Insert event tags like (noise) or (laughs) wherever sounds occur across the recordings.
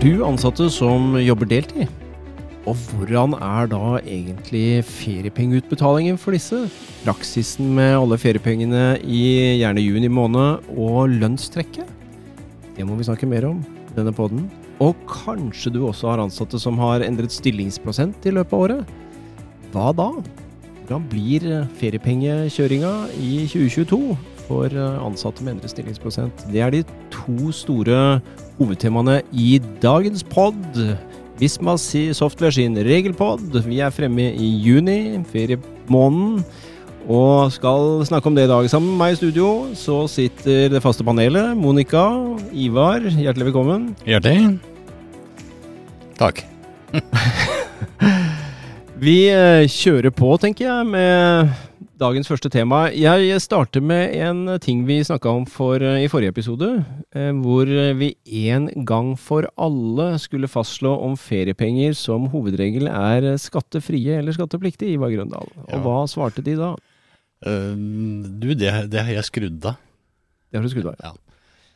du ansatte som jobber deltid? Og hvordan er da egentlig feriepengeutbetalingen for disse? Praksisen med alle feriepengene i gjerne juni måned og lønnstrekket? Det må vi snakke mer om i denne poden. Og kanskje du også har ansatte som har endret stillingsprosent i løpet av året? Hva da? Hvordan blir feriepengekjøringa i 2022 for ansatte med endret stillingsprosent? Det er de to store hovedtemaene i dagens pod. Visma Software sin regelpod. Vi er fremme i juni, feriemåneden. Og skal snakke om det i dag. Sammen med meg i studio så sitter det faste panelet. Monica, Ivar, hjertelig velkommen. Hjertelig. Takk. (laughs) Vi eh, kjører på, tenker jeg, med dagens første tema. Jeg starter med en ting vi snakka om for, eh, i forrige episode. Eh, hvor vi en gang for alle skulle fastslå om feriepenger som hovedregel er skattefrie eller skattepliktige, Ivar Grøndal. Og Ja. hva svarte de da? Uh, du, det, det har jeg skrudd av. Det har du skrudd av. Ja.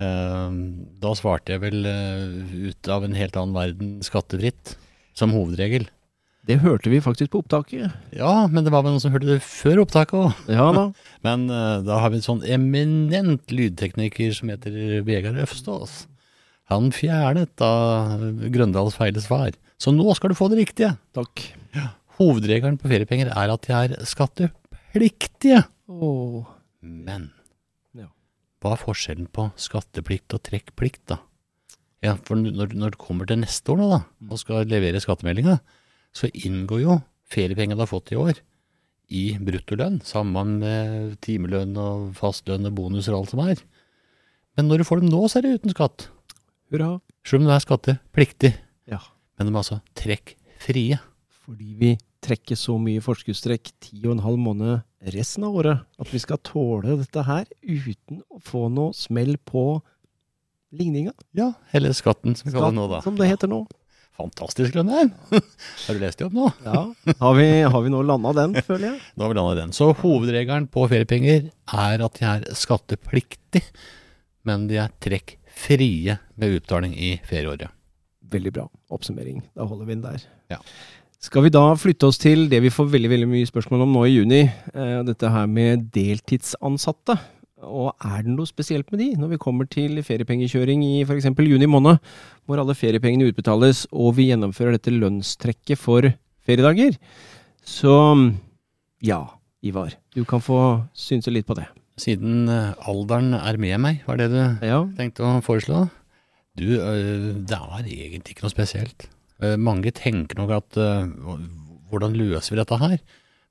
Uh, da svarte jeg vel uh, ut av en helt annen verden skattefritt, som hovedregel. Det hørte vi faktisk på opptaket. Ja, men det var vel noen som hørte det før opptaket òg. Ja da. (laughs) Men uh, da har vi en sånn eminent lydtekniker som heter Vegard Øfstås. Han fjernet da Grøndals feile svar. Så nå skal du få det riktige. Takk. Hovedregelen på feriepenger er at de er skattepliktige. Åh. Men Ja. hva er forskjellen på skatteplikt og trekkplikt, da? Ja, for når, når du kommer til neste år nå, da, og skal levere skattemeldinga, så inngår jo feriepengene du har fått i år, i bruttolønn, sammen med timelønn og fastlønn og bonuser og alt som er. Men når du får dem nå, så er det uten skatt. Hurra. Selv om det er skattepliktig. Ja. Men de er altså trekkfrie. Fordi vi trekker så mye forskuddstrekk ti og en halv måned resten av året, at vi skal tåle dette her uten å få noe smell på ligninga. Ja, eller skatten, som vi kaller det nå, da. som det heter nå. Fantastisk, Grønner. (laughs) har du lest det opp nå? Ja. Har vi, har vi nå landa den, føler jeg? Da har vi landet den. Så hovedregelen på feriepenger er at de er skattepliktige, men de er trekkfrie ved utbetaling i ferieåret. Veldig bra oppsummering. Da holder vi den der. Ja. Skal vi da flytte oss til det vi får veldig veldig mye spørsmål om nå i juni? Eh, dette her med deltidsansatte. Og er det noe spesielt med de, når vi kommer til feriepengekjøring i f.eks. juni måned, hvor alle feriepengene utbetales og vi gjennomfører dette lønnstrekket for feriedager? Så ja, Ivar. Du kan få synse litt på det. Siden eh, alderen er med meg, var det du Ja, tenkte å foreslå? Du, øh, det er egentlig ikke noe spesielt. Eh, Mange tenker nok at hvordan løser vi dette her?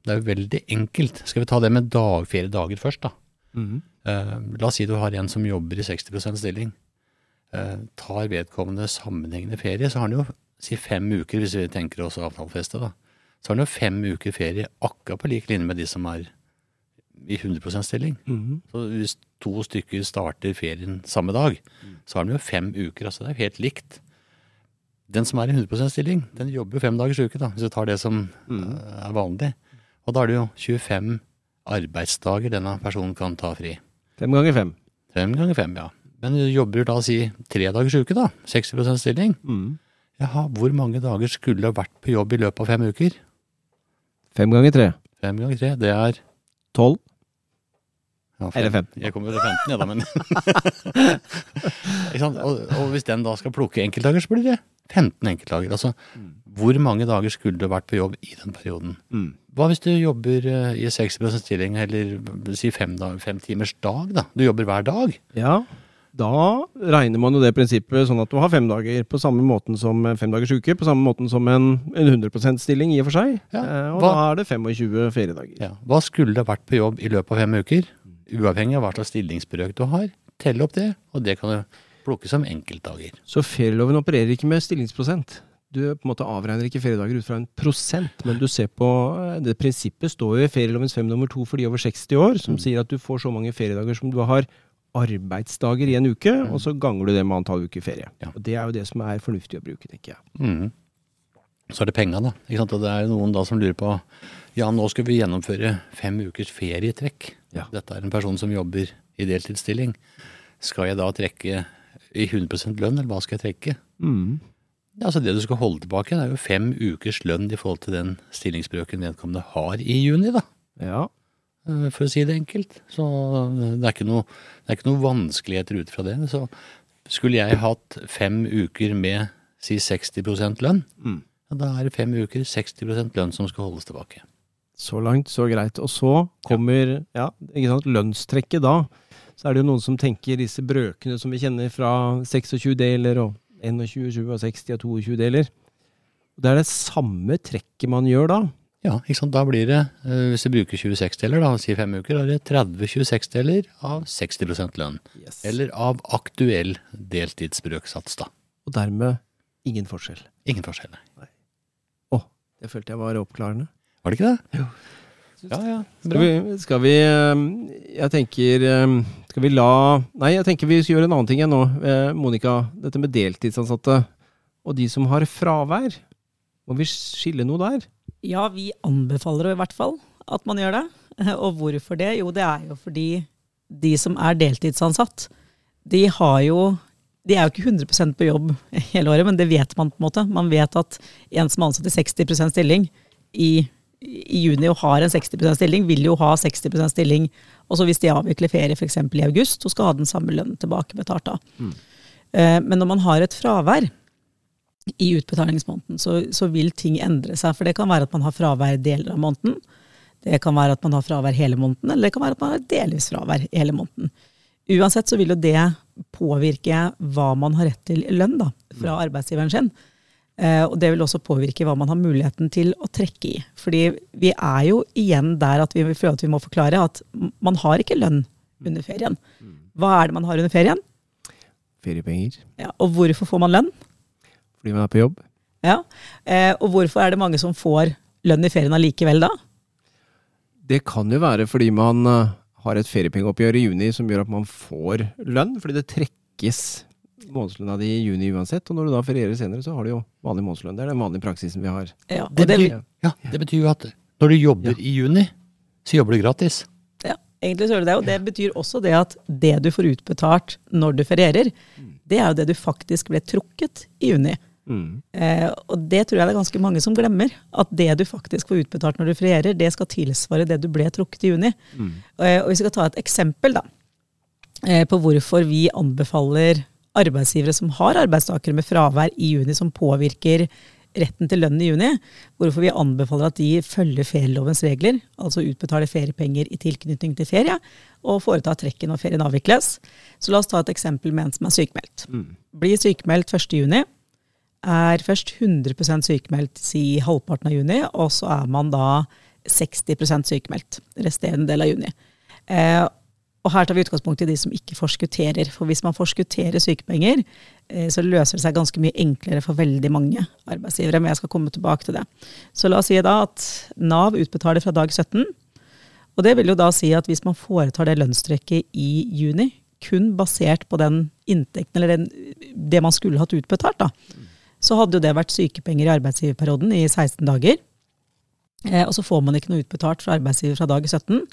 Det er jo veldig enkelt. Skal vi ta det med dagferiedager først, da? Mhm. Eh, la oss si du har en som jobber i 60% stilling. Eh, tar vedkommende sammenhengende ferie, så har han jo si fem uker, hvis vi tenker oss avtalefeste, da. Så har han jo fem uker ferie akkurat på lik linje med de som er i 100% stilling. Mm. Så hvis to stykker starter ferien samme dag, så har de jo fem uker. Altså det er helt likt. Den som er i 100% stilling, den jobber jo fem dagers uke, da, hvis du tar det som mm. eh, er vanlig. Og da er det jo 25 arbeidsdager denne personen kan ta fri. Fem ganger fem. Fem ganger fem, ja. Men du jobber da si tre dagers uke, da. 60% stilling. Mm. Jaha, hvor mange dager skulle du ha vært på jobb i løpet av fem uker? Fem ganger tre. Fem ganger tre, det er Tolv. ja, Eller 15. Jeg kommer til 15, jeg da, men? (laughs) Og, og hvis den da skal plukke enkeltdager, så blir det 15 enkeltdager. Altså, hvor mange dager skulle du vært på jobb i den perioden? Mm. Hva hvis du jobber eh, i 60% stilling, eller si fem, dag, fem timers dag, da? Du jobber hver dag. Ja, da regner man jo det prinsippet sånn at du har fem dager på samme måten som fem dagers uke, på samme måten som en, en 100% stilling i og for seg. Ja, Eh, og hva- da er det 25 feriedager. Ja. Hva skulle det vært på jobb i løpet av fem uker? Uavhengig av hva slags stillingsbrøk du har. Tell opp det, og det kan du plukke som enkeltdager. Så ferieloven opererer ikke med stillingsprosent. Du på en måte avregner ikke feriedager ut fra en prosent, men du ser på eh, det prinsippet står jo i ferielovens fem nummer to for de over 60 år, som sier at du får så mange feriedager som du har arbeidsdager i en uke, og så ganger du det med antall uker ferie. Ja. Og Det er jo det som er fornuftig å bruke, tenker jeg. Mm. Så er det penga, da. Ikke sant? Og det er noen da som lurer på Ja, nå skal vi gjennomføre fem ukers ferietrekk. Ja. Dette er en person som jobber i deltidsstilling. Skal jeg da trekke i 100% lønn, eller hva skal jeg trekke? Mm. Ja, altså Det du skal holde tilbake, det er jo fem ukers lønn i forhold til den stillingsbrøken vedkommende har i juni, da. Ja. Eh, For å si det enkelt. Så det er ikke noe, det er ikke noe vanskeligheter ut fra det. Så skulle jeg hatt fem uker med si 60 lønn, Mm. ja, da er det fem uker 60% lønn som skal holdes tilbake. Så langt, så greit. Og så kommer ja, ikke sant, lønnstrekket da. Så er det jo noen som tenker disse brøkene som vi kjenner fra 26 deler og 21, 20 og 22 deler. Det er det samme trekket man gjør da. Ja, ikke sant. Da blir det, eh, hvis du bruker 26-deler, da, si fem uker, da er det 30 26-deler av 60 lønn. Eller av aktuell deltidsbrøksats, da. Og dermed ingen forskjell. Ingen forskjell. nei. Det følte jeg var oppklarende. Var det ikke det? Jo. Ja, ja. Skal vi, skal vi eh, Jeg tenker eh, Skal vi la Nei, jeg tenker vi skal gjøre en annen ting igjen nå. Eh, Monica, dette med deltidsansatte og de som har fravær. Må vi skille noe der? Ja, vi anbefaler i hvert fall at man gjør det. (laughs) Og hvorfor det? Jo, det er jo fordi de som er deltidsansatt, de har jo de er jo ikke 100% på jobb hele året, men det vet man på en måte. Man vet at en som er ansatt i 60% stilling i, i juni og har en 60% stilling, vil jo ha 60% stilling. Og så hvis de avvikler ferie f.eks. i august, så skal ha den samme lønnen tilbakebetalt da. Mm. Men når man har et fravær i utbetalingsmåneden, så, så vil ting endre seg. For det kan være at man har fravær deler av måneden. Det kan være at man har fravær hele måneden, eller det kan være at man har delvis fravær hele måneden. Uansett så vil jo det påvirke hva man har rett til i lønn da, fra arbeidsgiveren sin. Eh, og det vil også påvirke hva man har muligheten til å trekke i. Fordi vi er jo igjen der at vi føler at vi må forklare at man har ikke lønn under ferien. Hva er det man har under ferien? Feriepenger. Ja, og hvorfor får man lønn? Fordi man er på jobb. Ja. Eh, og hvorfor er det mange som får lønn i ferien allikevel da? Det kan jo være fordi man eh, har et feriepengeoppgjør i juni som gjør at man får lønn, fordi det trekkes månedslønna di i juni uansett. Og når du da ferierer senere, så har du jo vanlig månedslønn. Det er den vanlige praksisen vi har. Ja, Det betyr, ja, det betyr jo at når du jobber i juni, så jobber du gratis. ja, egentlig så gjør det det. Og det betyr også det at det du får utbetalt når du ferierer, det er jo det du faktisk ble trukket i juni. Mm. Eh, og det tror jeg det er ganske mange som glemmer. At det du faktisk får utbetalt når du ferierer, det skal tilsvare det du ble trukket i juni. Eh, og hvis vi skal ta et eksempel da, eh, på hvorfor vi anbefaler arbeidsgivere som har arbeidstakere med fravær i juni som påvirker retten til lønn i juni, hvorfor vi anbefaler at de følger ferielovens regler, altså utbetaler feriepenger i tilknytning til ferie, og foretar trekket når ferien avvikles. Så la oss ta et eksempel med en som er sykemeldt. Blir sykemeldt 1. juni, er først 100% sykemeldt si halvparten av juni, og så er man da 60 sykemeldt resterende del av juni. Eh, og her tar vi utgangspunkt i de som ikke forskutterer. For hvis man forskutterer sykepenger, eh, så løser det seg ganske mye enklere for veldig mange arbeidsgivere. Men jeg skal komme tilbake til det. Så la oss si da at Nav utbetaler fra dag 17. Og det vil jo da si at hvis man foretar det lønnstrekket i juni, kun basert på den inntekten, eller den, det man skulle hatt utbetalt, da, så hadde jo det vært sykepenger i arbeidsgiverperioden i 16 dager. Eh, og så får man ikke noe utbetalt fra arbeidsgiver fra dag 17.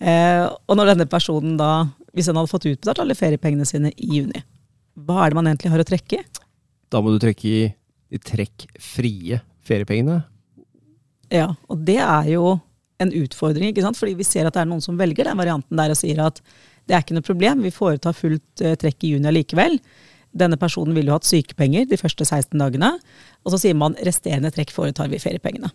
Eh, og når denne personen da, hvis den hadde fått utbetalt alle feriepengene sine i juni, hva er det man egentlig har å trekke i? Da må du trekke i de trekkfrie feriepengene. Ja, og det er jo en utfordring, ikke sant? fordi vi ser at det er noen som velger den varianten der og sier at det er ikke noe problem, vi foretar fullt eh, trekk i juni allikevel. Denne personen ville jo hatt sykepenger de første 16 dagene, og så sier man resterende trekk foretar vi feriepengene.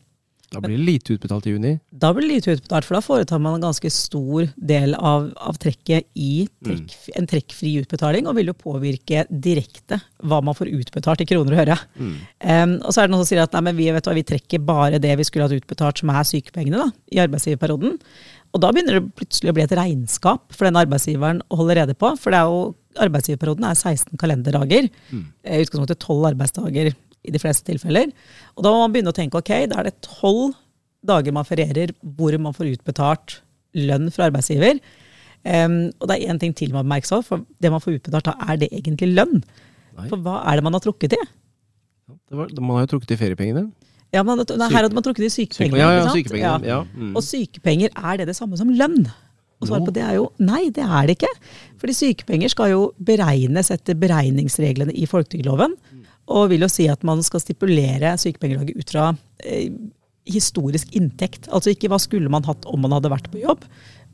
Da blir det lite utbetalt i juni. Da blir det lite utbetalt, for da foretar man en ganske stor del av, av trekket i trekk, en trekkfri utbetaling, og vil jo påvirke direkte hva man får utbetalt i kroner og øre. Um, og så er det noen som sier at nei, men vi, vet hva, vi trekker bare det vi skulle hatt utbetalt, som er sykepengene, da, i arbeidsgiverperioden. Og da begynner det plutselig å bli et regnskap for den arbeidsgiveren å holde rede på. For det er jo, arbeidsgiverperioden er 16 kalenderdager. I utgangspunktet 12 arbeidsdager i de fleste tilfeller. Og da må man begynne å tenke ok, da er det 12 dager man ferierer hvor man får utbetalt lønn fra arbeidsgiver. Um, og det er én ting til man må merke seg, for det man får utbetalt da, er det egentlig lønn? Nei. For hva er det man har trukket i? Det var, man har jo trukket i feriepengene. Ja, men, nei, her hadde man trukket i sykepengene. Ja, ja, ikke sant? sykepengene. Ja. Mm. Og sykepenger, er det det samme som lønn? Og svaret på det er jo nei, det er det ikke. Fordi sykepenger skal jo beregnes etter beregningsreglene i folketrygdloven. Og vil jo si at man skal stipulere sykepengelaget ut fra eh, historisk inntekt. Altså ikke hva skulle man hatt om man hadde vært på jobb,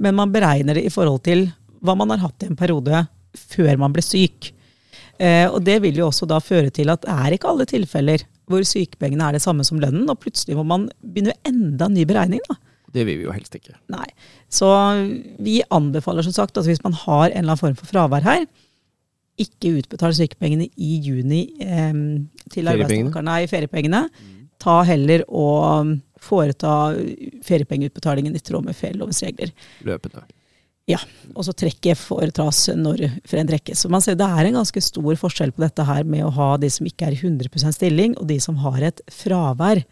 men man beregner det i forhold til hva man har hatt i en periode før man ble syk. Eh, og det vil jo også da føre til at det er ikke alle tilfeller hvor sykepengene er det samme som lønnen, og plutselig må man begynne enda ny beregning. da. Det vil vi jo helst ikke. Nei. Så vi anbefaler som sagt at hvis man har en eller annen form for fravær her, ikke utbetale sykepengene i juni eh, til arbeidstakerne i feriepengene. Ta heller og foreta feriepengeutbetalingen i tråd med ferielovens regler. Løpende. Ja, og så trekket foretas når freden trekkes. Så man ser det er en ganske stor forskjell på dette her med å ha de som ikke er i 100 stilling, og de som har et fravær.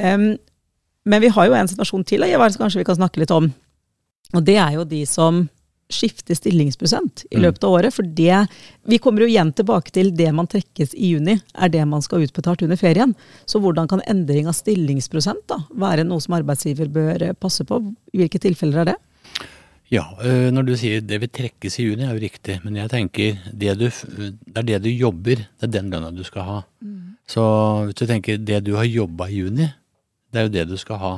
Um, men vi har jo en situasjon til som kanskje vi kan snakke litt om. Og det er jo de som skifter stillingsprosent i Mm. løpet av året. For det Vi kommer jo igjen tilbake til det man trekkes i juni, er det man skal ha utbetalt under ferien. Så hvordan kan endring av stillingsprosent da være noe som arbeidsgiver bør eh, passe på? I hvilke tilfeller er det? Ja, øh, når du sier det vil trekkes i juni, er jo riktig. Men jeg tenker det, du, det er det du jobber, det er den lønna du skal ha. Så hvis du tenker det du har jobba i juni, det er jo det du skal ha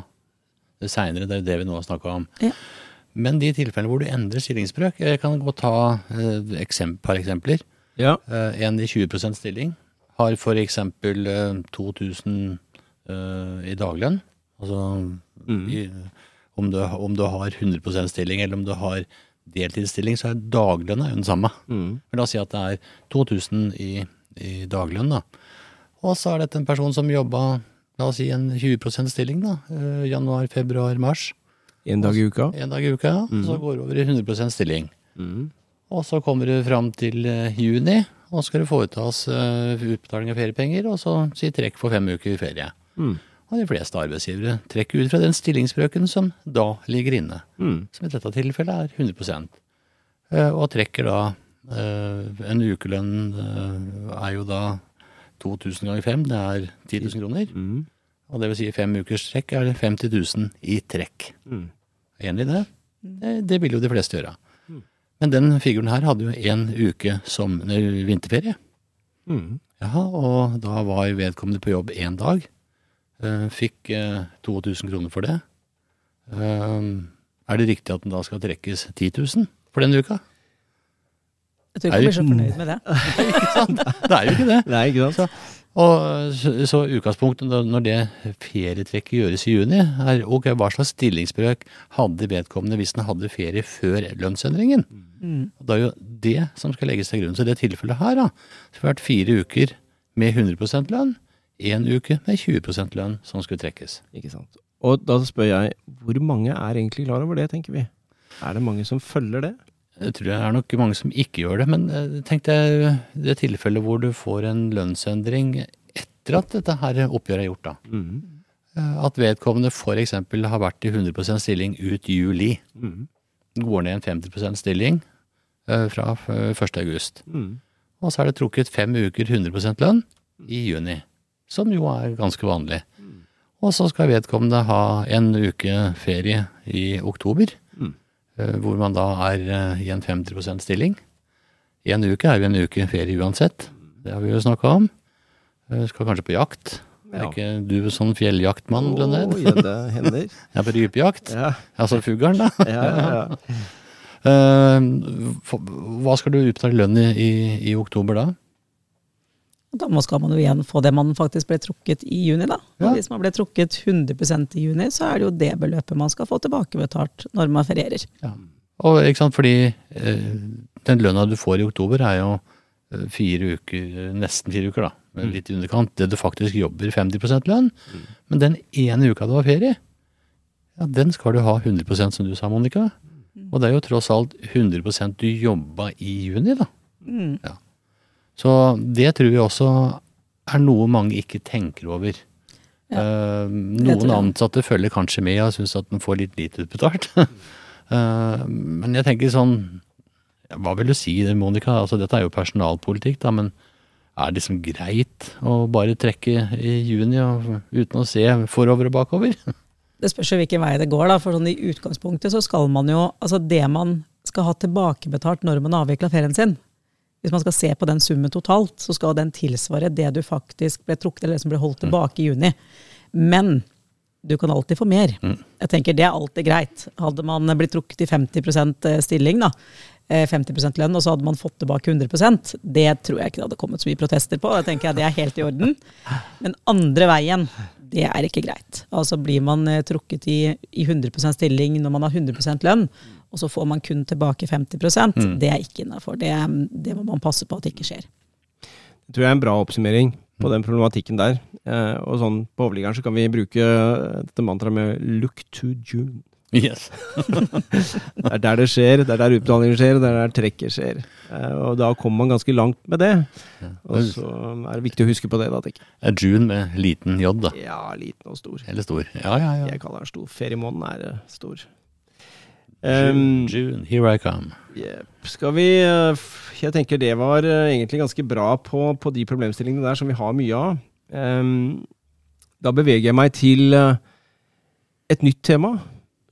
det seinere. Det er jo det vi nå har snakka om. Ja. Men de tilfellene hvor du endrer stillingsbrøk Jeg kan godt ta et eksempel, par eksempler. Ja. Eh, en i 20% stilling har f.eks. Uh, 2000 eh, i daglønn. Altså Mm. i, om, du, om du har 100% stilling eller om du har deltidsstilling, så er daglønna den samme. Mm. Men la oss si at det er 2000 i, i daglønn, da. Og så er dette en person som jobba la oss si en 20% stilling, da. eh, januar, februar, mars. En dag i uka. En dag i uka. Og så går du over i 100% stilling. Mm. Og så kommer du fram til eh, juni, og så skal det foretas eh, utbetaling av feriepenger, og så si trekk for fem uker i ferie. Mm. Og de fleste arbeidsgivere trekker ut fra den stillingsbrøken som da ligger inne. Mm. Som i dette tilfellet er 100 eh, Og trekker da En ukelønn er jo da 2000 ganger 5, det er 10 000 kroner. Mm. Og det vil si fem ukers trekk er det 50 000 i trekk. Mm. Enig i det? det? Det vil jo de fleste gjøre. Men den figuren her hadde jo en uke som vinterferie. Mm. Jaha, og da var vedkommende på jobb én dag. Eh, fikk eh, 2000 kroner for det. Eh, er det riktig at den da skal trekkes 10 000 for den uka? Jeg tror ikke jeg blir så fornøyd med det. (laughs) Det er jo ikke det. Nei, ikke sant? Og så, så utgangspunktet når- det ferietrekket gjøres i juni, er ok, hva slags stillingsbrøk hadde vedkommende hvis den hadde ferie før lønnsendringen? Mm. Det er jo det som skal legges til grunn. Så i det tilfellet her, da, så har det vært fire uker med 100 lønn, én uke med 20 lønn som skulle trekkes. Ikke sant. Og da spør jeg, hvor mange er egentlig klar over det, tenker vi? Er det mange som følger det? Jeg tror det er nok mange som ikke gjør det, men eh, tenk deg det tilfellet hvor du får en lønnsendring etter at dette her oppgjøret er gjort, da. Mm. Eh, At vedkommende f.eks. har vært i 100% stilling ut juli. Mm. Går ned en 50% stilling eh, fra eh, 1. august. Mm. Og så er det trukket fem uker 100% lønn i juni. Som jo er ganske vanlig. Og så skal vedkommende ha en uke ferie i oktober. Eh, Hvor man da er eh, i en 50% stilling. En uke er jo en uke ferie uansett. Det har vi jo snakka om. Eh, Skal kanskje på jakt. Er ikke du sånn fjelljaktmann, Lønneid? Å, gjedde hender. (laughs) Er på rypejakt. Ja, Altså fuglen, da. ja, ja. ja. (laughs) Hva skal du utbetale lønn i, i, i oktober da? Da skal man jo igjen få det man faktisk ble trukket i juni, da. Og Ja. hvis man ble trukket 100 i juni, så er det jo det beløpet man skal få tilbakebetalt når man ferierer. Og ikke sant, fordi eh, den lønna du får i oktober er jo eh, fire uker, nesten fire uker da, Mm. litt i underkant. Det du faktisk jobber 50 lønn. Men den ene uka du har ferie, ja, den skal du ha 100 som du sa, Monica. Og det er jo tross alt 100 du jobba i juni, da. Mm. Så det tror vi også er noe mange ikke tenker over. Ja, Eh, noen ansatte følger kanskje med og syns at de får litt lite utbetalt. (laughs) Eh, men jeg tenker sånn Hva vil du si, Monica? Altså, dette er jo personalpolitikk, da, men er det liksom greit å bare trekke i juni uten å se forover og bakover? (laughs) Det spørs jo hvilken vei det går, da. For sånn i utgangspunktet så skal man jo Altså det man skal ha tilbakebetalt når man avvikla ferien sin, Hvis man skal se på den summen totalt, så skal den tilsvare det du faktisk ble trukket, eller det som ble holdt tilbake i juni. Men du kan alltid få mer. Jeg tenker Det er alltid greit. Hadde man blitt trukket i 50% stilling, da, eh, 50% lønn, og så hadde man fått tilbake 100% det tror jeg ikke det hadde kommet så mye protester på. Det tenker jeg det er helt i orden. Men andre veien, det er ikke greit. Altså Blir man eh, trukket i, i 100% stilling når man har 100% lønn, og så får man kun tilbake 50% det er ikke innafor. Det, det må man passe på at det ikke skjer. Det tror jeg er en bra oppsummering på den problematikken der. Eh, og sånn på overliggeren så kan vi bruke dette mantraet med 'look to June'. Yes. (laughs) Det er der det skjer, det er der utbetalingen skjer, det er der trekket skjer. Eh, og da kommer man ganske langt med det. Og så er det viktig å huske på det, da, tenker jeg. Er June med liten j, da. Ja, liten og stor. Eller stor. Ja, ja, ja. Jeg kaller den stor. Feriemåneden er eh, stor. June, Um, June, here I come. Jep. Skal vi eh, Jeg tenker det var egentlig ganske bra på, på de problemstillingene der som vi har mye av. Um, da beveger jeg meg til et nytt tema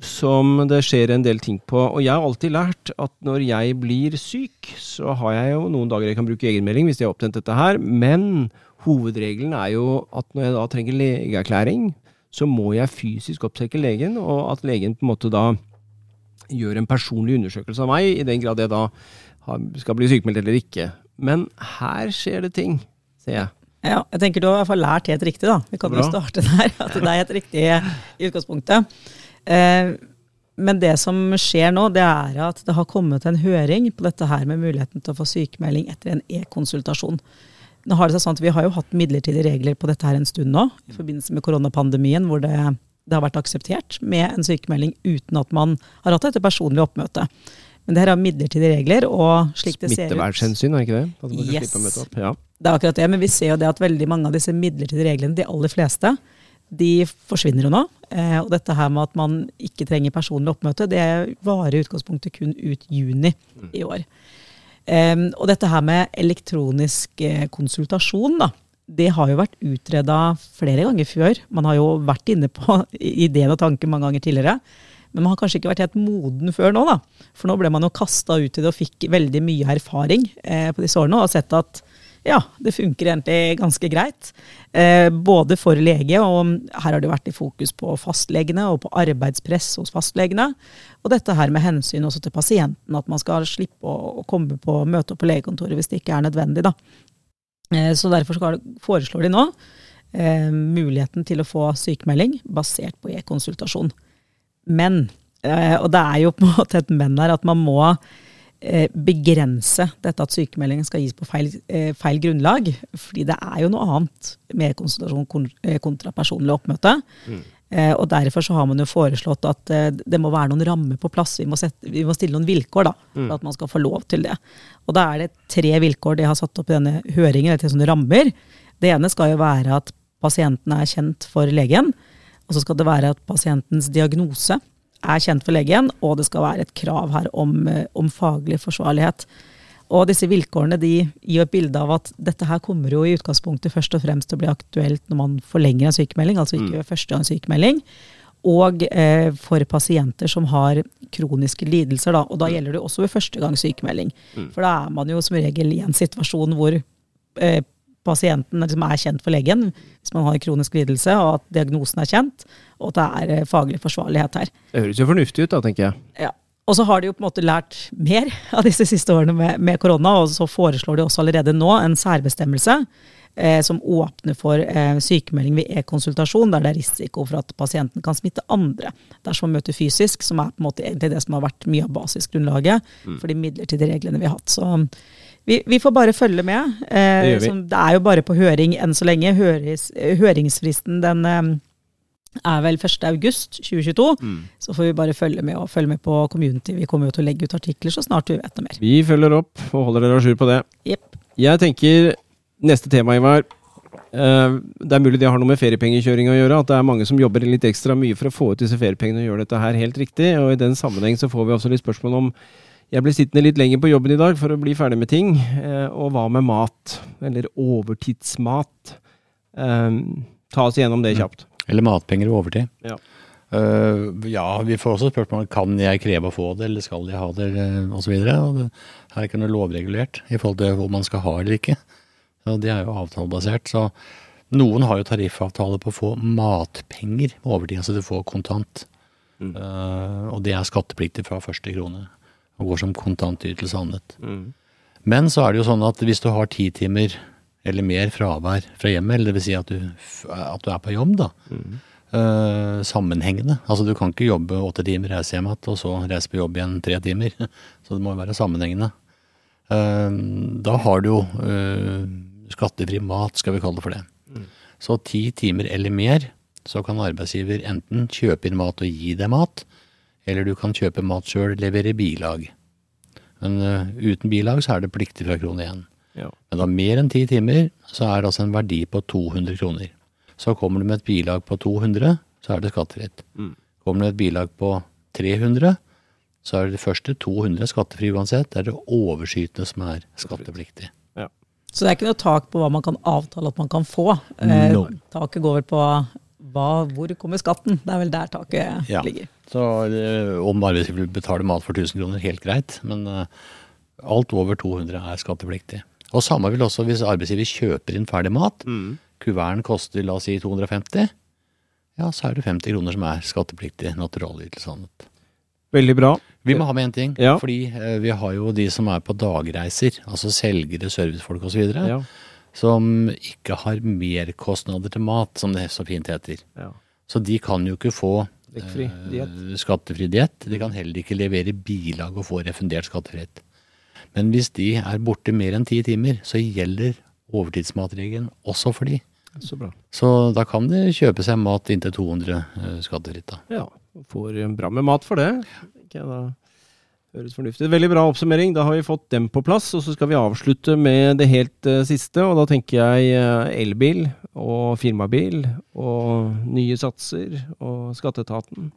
som det skjer en del ting på. Og jeg har alltid lært at når jeg blir syk, så har jeg jo noen dager jeg kan bruke egenmelding hvis jeg har opptent dette her, men hovedregelen er jo at når jeg da trenger legeerklæring, så må jeg fysisk oppsøke legen, og at legen på en måte da gjør en personlig undersøkelse av meg, i den grad jeg da skal bli sykemeldt eller ikke. Men her skjer det ting, ser jeg. Ja, jeg tenker du har i hvert fall lært helt riktig, da. Vi kan jo starte der. At det er helt riktig i utgangspunktet. Eh, men det som skjer nå, det er at det har kommet en høring på dette her med muligheten til å få sykemelding etter en e-konsultasjon. Nå har det seg sånn at Vi har jo hatt midlertidige regler på dette her en stund nå, i forbindelse med koronapandemien, hvor det, det har vært akseptert med en sykemelding uten at man har hatt dette personlige oppmøtet. Men det her er midlertidige regler, og slik det ser ut Smittevernhensyn, er ikke det? At man Yes. opp. Ja. det er akkurat det, men vi ser jo det at veldig mange av disse midlertidige reglene, de aller fleste, de forsvinner jo nå. Eh, og dette her med at man ikke trenger personlig oppmøte, det varer i utgangspunktet kun ut juni i år. Eh, og dette her med elektronisk eh, konsultasjon, da, det har jo vært utreda flere ganger før. Man har jo vært inne på (laughs) ideen og tanken mange ganger tidligere. Men man har kanskje ikke vært helt moden før nå, da. For nå ble man jo kasta ut i det og fikk veldig mye erfaring eh, på disse årene, og har sett at ja, det funker egentlig ganske greit. Eh, både for lege, og her har det vært i fokus på fastlegene og på arbeidspress hos fastlegene. Og dette her med hensyn også til pasienten, at man skal slippe å, komme på møte på legekontoret hvis det ikke er nødvendig. da. Eh, så derfor skal, foreslår de nå eh, muligheten til å få sykemelding basert på e-konsultasjon. Men, eh, og det er jo på en måte et men her, at man må begrense dette at sykemeldingen skal gis på feil, eh, feil grunnlag. Fordi det er jo noe annet med konsultasjon kon- eh, kontra personlig oppmøte. Mm. og derfor så har man jo foreslått at eh, det må være noen rammer på plass. Vi må, sette, vi må stille noen vilkår da, for at man skal få lov til det. Og da er det tre vilkår de har satt opp i denne høringen, eller til sånne rammer. Det ene skal jo være at pasienten er kjent for legen. Og så skal det være at pasientens diagnose er kjent for legen, og det skal være et krav her om, eh, om faglig forsvarlighet. Og disse vilkårene de gir et bilde av at dette her kommer jo i utgangspunktet først og fremst til å bli aktuelt når man forlenger en sykemelding, altså ikke ved første gang sykemelding. Og eh, for pasienter som har kroniske lidelser, da. Og da gjelder det også ved første gang sykemelding. For da er man jo som regel i en situasjon hvor eh, pasienten liksom er kjent for legen, hvis man har kronisk lidelse, og at diagnosen er kjent, og at det er eh, faglig forsvarlighet her. Det høres jo fornuftig ut, da, tenker jeg. Ja. Og så har de jo på en måte lært mer (laughs) av disse siste årene med, med korona, og så foreslår de også allerede nå en særbestemmelse som åpner for eh, sykemelding ved e-konsultasjon, der det er risiko for at pasienten kan smitte andre dersom man møter fysisk, som er på en måte egentlig det som har vært mye av basisgrunnlaget for de midlertidige reglene vi har hatt. Så vi, vi får bare følge med. Eh, Det som- det er jo bare på høring enn så lenge. Høris, høringsfristen den eh, er vel 1. august 2022. Så får vi bare følge med og følge med på community. Vi kommer jo til å legge ut artikler så snart vi vet noe mer. Vi følger opp og holder dere a jour på det. Yep. Jeg tenker neste tema, Ivar. eh, det er mulig det har noe med feriepengekjøring å gjøre. At det er mange som jobber litt ekstra mye for å få ut disse feriepengene og gjøre dette her helt riktig. Og i den sammenheng så får vi også litt spørsmål om jeg blir sittende litt lenger på jobben i dag for å bli ferdig med ting. eh, og hva med mat? Eller overtidsmat? Eh, ta oss igjennom det kjapt. Eller matpenger og overtid. Ja. Uh, ja, vi får også spørsmål kan jeg kreve å få det, eller skal jeg ha det, osv. Her er ikke noe lovregulert i forhold til hvor man skal ha eller ikke. Så Det er jo avtalebasert. Så noen har jo tariffavtale på å få matpenger overtid, altså du får kontant. Mm. Uh, og det er skattepliktig fra første krone, og går som kontantytelse annet. Mm. Men så er det jo sånn at hvis du har ti timer eller mer fravær fra hjemmet, eller det vil si at du, at du er på jobb, da, Mm. Uh, sammenhengende. Altså du kan ikke jobbe åtte timer, reise hjem igjen, og så reise på jobb igjen tre timer. (laughs) Så det må jo være sammenhengende. Uh, da har du jo skattefri mat, skal vi kalle det for det. Mm. Så ti timer eller mer, så kan arbeidsgiver enten kjøpe inn mat og gi deg mat, eller du kan kjøpe mat sjøl, levere bilag. Men uh, uten bilag så er det pliktig fra krone én. Ja. Men da mer enn ti timer, så er det altså en verdi på 200 kroner. Så kommer du med et bilag på 200, så er det skattefritt. Mm. Kommer du med et bilag på 300, så er det de første 200 skattefri uansett. Det er det overskytende som er skattepliktig. Så det er ikke noe tak på hva man kan avtale at man kan få. Eh, No. Taket går vel på hva, hvor kommer skatten? Det er vel der taket Ja. ligger. Så eh, om arbeidsgiver betaler mat for 1000 kroner, helt greit. Men eh, alt over 200 er skattepliktig. Og samme vil også hvis arbeidsgiver kjøper inn ferdig mat. Mm. Kuverten koster la oss si 250. Ja, så er det 50 kroner som er skattepliktig naturalytelse. Veldig bra. Vi må ha med en ting, Ja. fordi eh, vi har jo de som er på dagreiser, altså selgere, servicefolk osv., Ja. som ikke har merkostnader til mat, som det så fint heter. ja. Så de kan jo ikke få Lekkfri eh, diett. skattefri diett. De kan heller ikke levere bilag og få refundert skattefritt. Men hvis de er borte mer enn ti timer, så gjelder overtidsmatregelen også for de. Så bra. Så da kan de kjøpe seg mat inntil 200 eh, skattefritt. da. Ja. Får bra med mat for det. Ikke, da høres fornuftig. Veldig bra oppsummering. Da har vi fått dem på plass. Og så skal vi avslutte med det helt uh, siste. Og da tenker jeg uh, elbil og firmabil og nye satser og skatteetaten.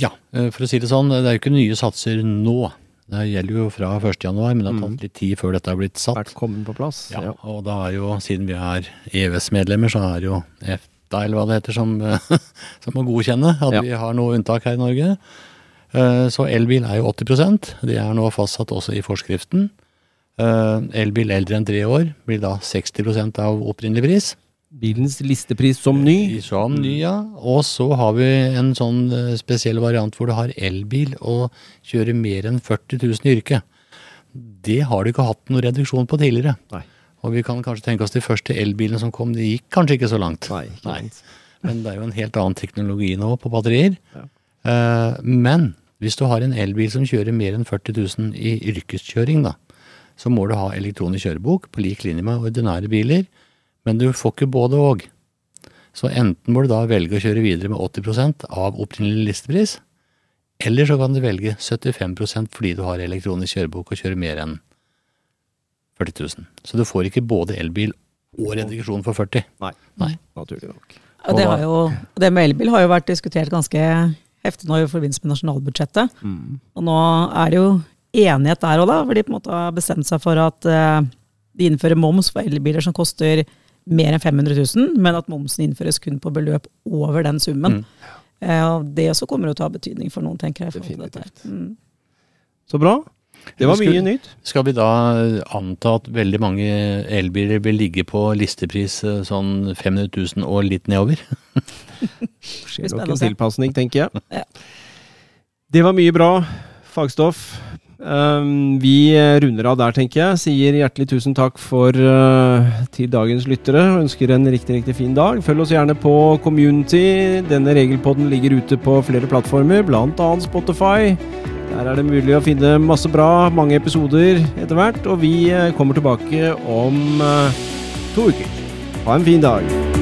Ja, eh, for å si det sånn, det er jo ikke nye satser nå. Det gjelder jo fra 1. januar, men det har tatt litt tid før dette har blitt satt. Vært kommet på plass. Ja, og da er jo, siden vi er EØS-medlemmer, så er jo EFTA, eller hva det heter, som, (laughs) som må godkjenne at Ja. vi har noe unntak her i Norge. Eh, Så elbil er jo 80% Det er nå fastsatt også i forskriften. Eh, Elbil eldre enn tre år blir da 60% av opprinnelig pris. Bilens listepris som ny. Som ny, ja. Og så har vi en sånn eh, spesiell variant hvor du har elbil og kjører mer enn 40 000 i yrket. Det har du ikke hatt noen reduksjon på tidligere. Nei. Og vi kan kanskje tenke oss de første elbilene som kom, de gikk kanskje ikke så langt. Nei, ikke Nei. Men det er jo en helt annen teknologi nå på batterier. Ja. Eh, men hvis du har en elbil som kjører mer enn 40 000 i yrkeskjøring, da, så må du ha elektronisk kjørebok på lik linje med ordinære biler. Men du får ikke både og. Så enten må du da velge å kjøre videre med 80% av opprinnelig listepris, eller så kan du velge 75% fordi du har elektronisk kjørebok og kjører mer enn 40 000. Så du får ikke både elbil og reduksjon for 40. Nei. Nei. Naturlig nok. Og det, har jo, det med elbil har jo vært diskutert ganske heftig nå i forbindelse med nasjonalbudsjettet. Mm. Og nå er det jo enighet der òg, da, hvor de på en måte har bestemt seg for at eh, de innfører moms for elbiler som koster mer enn 500 000, men at momsen innføres kun på beløp over den summen. Mm. Eh, og det også kommer jo til å ha betydning for noen, tenker jeg. til dette. Definitivt. Mm. Så bra. Det var mye nytt. Skal vi da anta at veldig mange elbiler vil ligge på listepris eh, sånn 500 000 og litt nedover? (laughs) Skjer nok en tilpasning, tenker jeg. Ja. Det var mye bra fagstoff. Um, vi runder av der, tenker jeg. Sier hjertelig tusen takk for uh, til dagens lyttere. Ønsker en riktig riktig fin dag. Følg oss gjerne på Community. Denne regelpodden ligger ute på flere plattformer, bl.a. Spotify. Der er det mulig å finne masse bra, mange episoder etter hvert. Og vi uh, kommer tilbake om uh, to uker. Ha en fin dag.